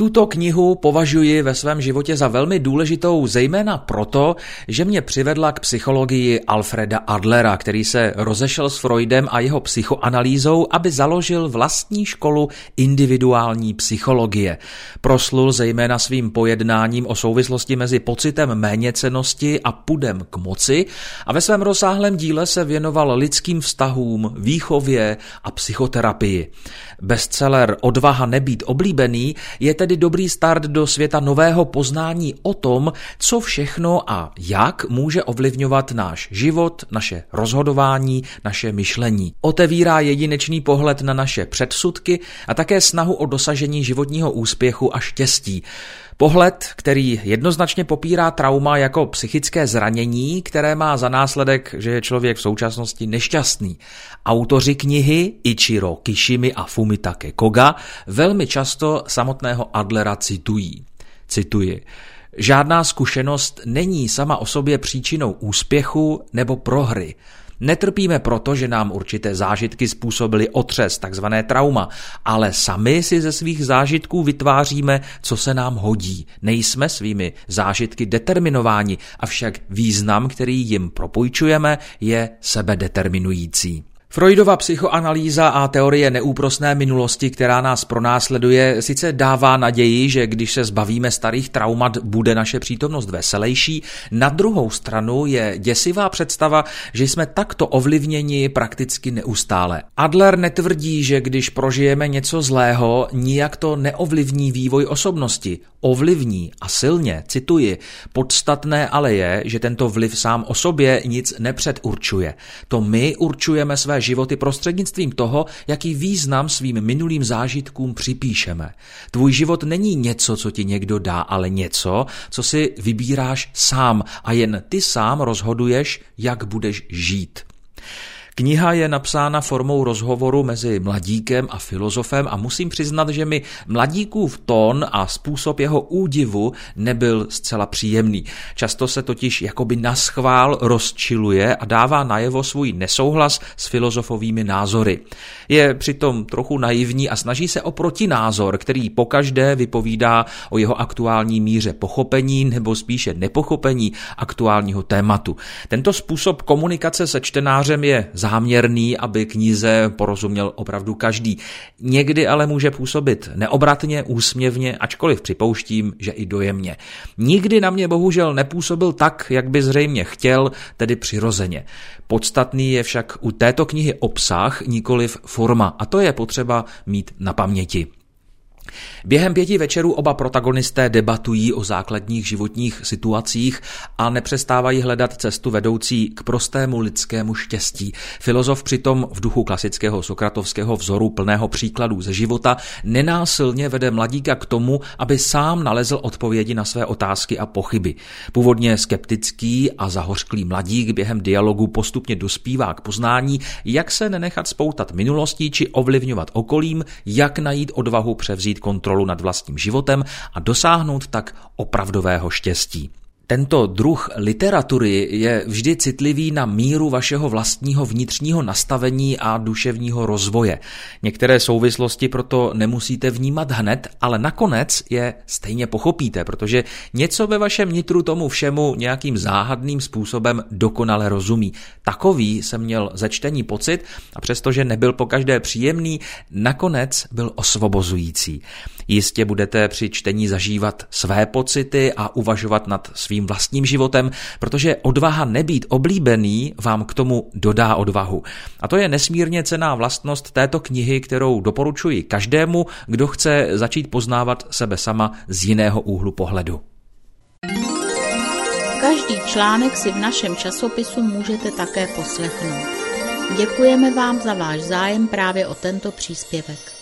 Tuto knihu považuji ve svém životě za velmi důležitou, zejména proto, že mě přivedla k psychologii Alfreda Adlera, který se rozešel s Freudem a jeho psychoanalýzou, aby založil vlastní školu individuální psychologie. Proslul zejména svým pojednáním o souvislosti mezi pocitem méněcenosti a pudem k moci a ve svém rozsáhlém díle se věnoval lidským vztahům, výchově a psychoterapii. Bestseller Odvaha nebýt oblíbený je tedy dobrý start do světa nového poznání o tom, co všechno a jak může ovlivňovat náš život, naše rozhodování, naše myšlení. Otevírá jedinečný pohled na naše předsudky a také snahu o dosažení životního úspěchu a štěstí. Pohled, který jednoznačně popírá trauma jako psychické zranění, které má za následek, že je člověk v současnosti nešťastný. Autoři knihy Ichiro Kishimi a Fumitake Koga velmi často samotného Adlera citují. Cituji. Žádná zkušenost není sama o sobě příčinou úspěchu nebo prohry. Netrpíme proto, že nám určité zážitky způsobily otřes, takzvané trauma, ale sami si ze svých zážitků vytváříme, co se nám hodí. Nejsme svými zážitky determinováni, avšak význam, který jim propůjčujeme, je sebedeterminující. Freudova psychoanalýza a teorie neúprosné minulosti, která nás pronásleduje, sice dává naději, že když se zbavíme starých traumat, bude naše přítomnost veselější. Na druhou stranu je děsivá představa, že jsme takto ovlivněni prakticky neustále. Adler netvrdí, že když prožijeme něco zlého, nijak to neovlivní vývoj osobnosti. Ovlivní a silně, cituji, podstatné ale je, že tento vliv sám o sobě nic nepředurčuje. To my určujeme své životy prostřednictvím toho, jaký význam svým minulým zážitkům připíšeme. Tvůj život není něco, co ti někdo dá, ale něco, co si vybíráš sám a jen ty sám rozhoduješ, jak budeš žít. Kniha je napsána formou rozhovoru mezi mladíkem a filozofem a musím přiznat, že mi mladíkův tón a způsob jeho údivu nebyl zcela příjemný. Často se totiž jakoby naschvál rozčiluje a dává najevo svůj nesouhlas s filozofovými názory. Je přitom trochu naivní a snaží se o protinázor, který pokaždé vypovídá o jeho aktuální míře pochopení nebo spíše nepochopení aktuálního tématu. Tento způsob komunikace se čtenářem je záměrný, aby knize porozuměl opravdu každý. Někdy ale může působit neobratně, úsměvně, ačkoliv připouštím, že i dojemně. Nikdy na mě bohužel nepůsobil tak, jak by zřejmě chtěl, tedy přirozeně. Podstatný je však u této knihy obsah, nikoliv forma, a to je potřeba mít na paměti. Během pěti večerů oba protagonisté debatují o základních životních situacích a nepřestávají hledat cestu vedoucí k prostému lidskému štěstí. Filozof přitom v duchu klasického sokratovského vzoru plného příkladů ze života nenásilně vede mladíka k tomu, aby sám nalezl odpovědi na své otázky a pochyby. Původně skeptický a zahořklý mladík během dialogu postupně dospívá k poznání, jak se nenechat spoutat minulostí či ovlivňovat okolím, jak najít odvahu převzít kontrolu nad vlastním životem a dosáhnout tak opravdového štěstí. Tento druh literatury je vždy citlivý na míru vašeho vlastního vnitřního nastavení a duševního rozvoje. Některé souvislosti proto nemusíte vnímat hned, ale nakonec je stejně pochopíte, protože něco ve vašem nitru tomu všemu nějakým záhadným způsobem dokonale rozumí. Takový jsem měl ze čtení pocit a přestože nebyl pokaždé příjemný, nakonec byl osvobozující. Jistě budete při čtení zažívat své pocity a uvažovat nad svým vlastním životem, protože odvaha nebýt oblíbený vám k tomu dodá odvahu. A to je nesmírně cená vlastnost této knihy, kterou doporučuji každému, kdo chce začít poznávat sebe sama z jiného úhlu pohledu. Každý článek si v našem časopisu můžete také poslechnout. Děkujeme vám za váš zájem právě o tento příspěvek.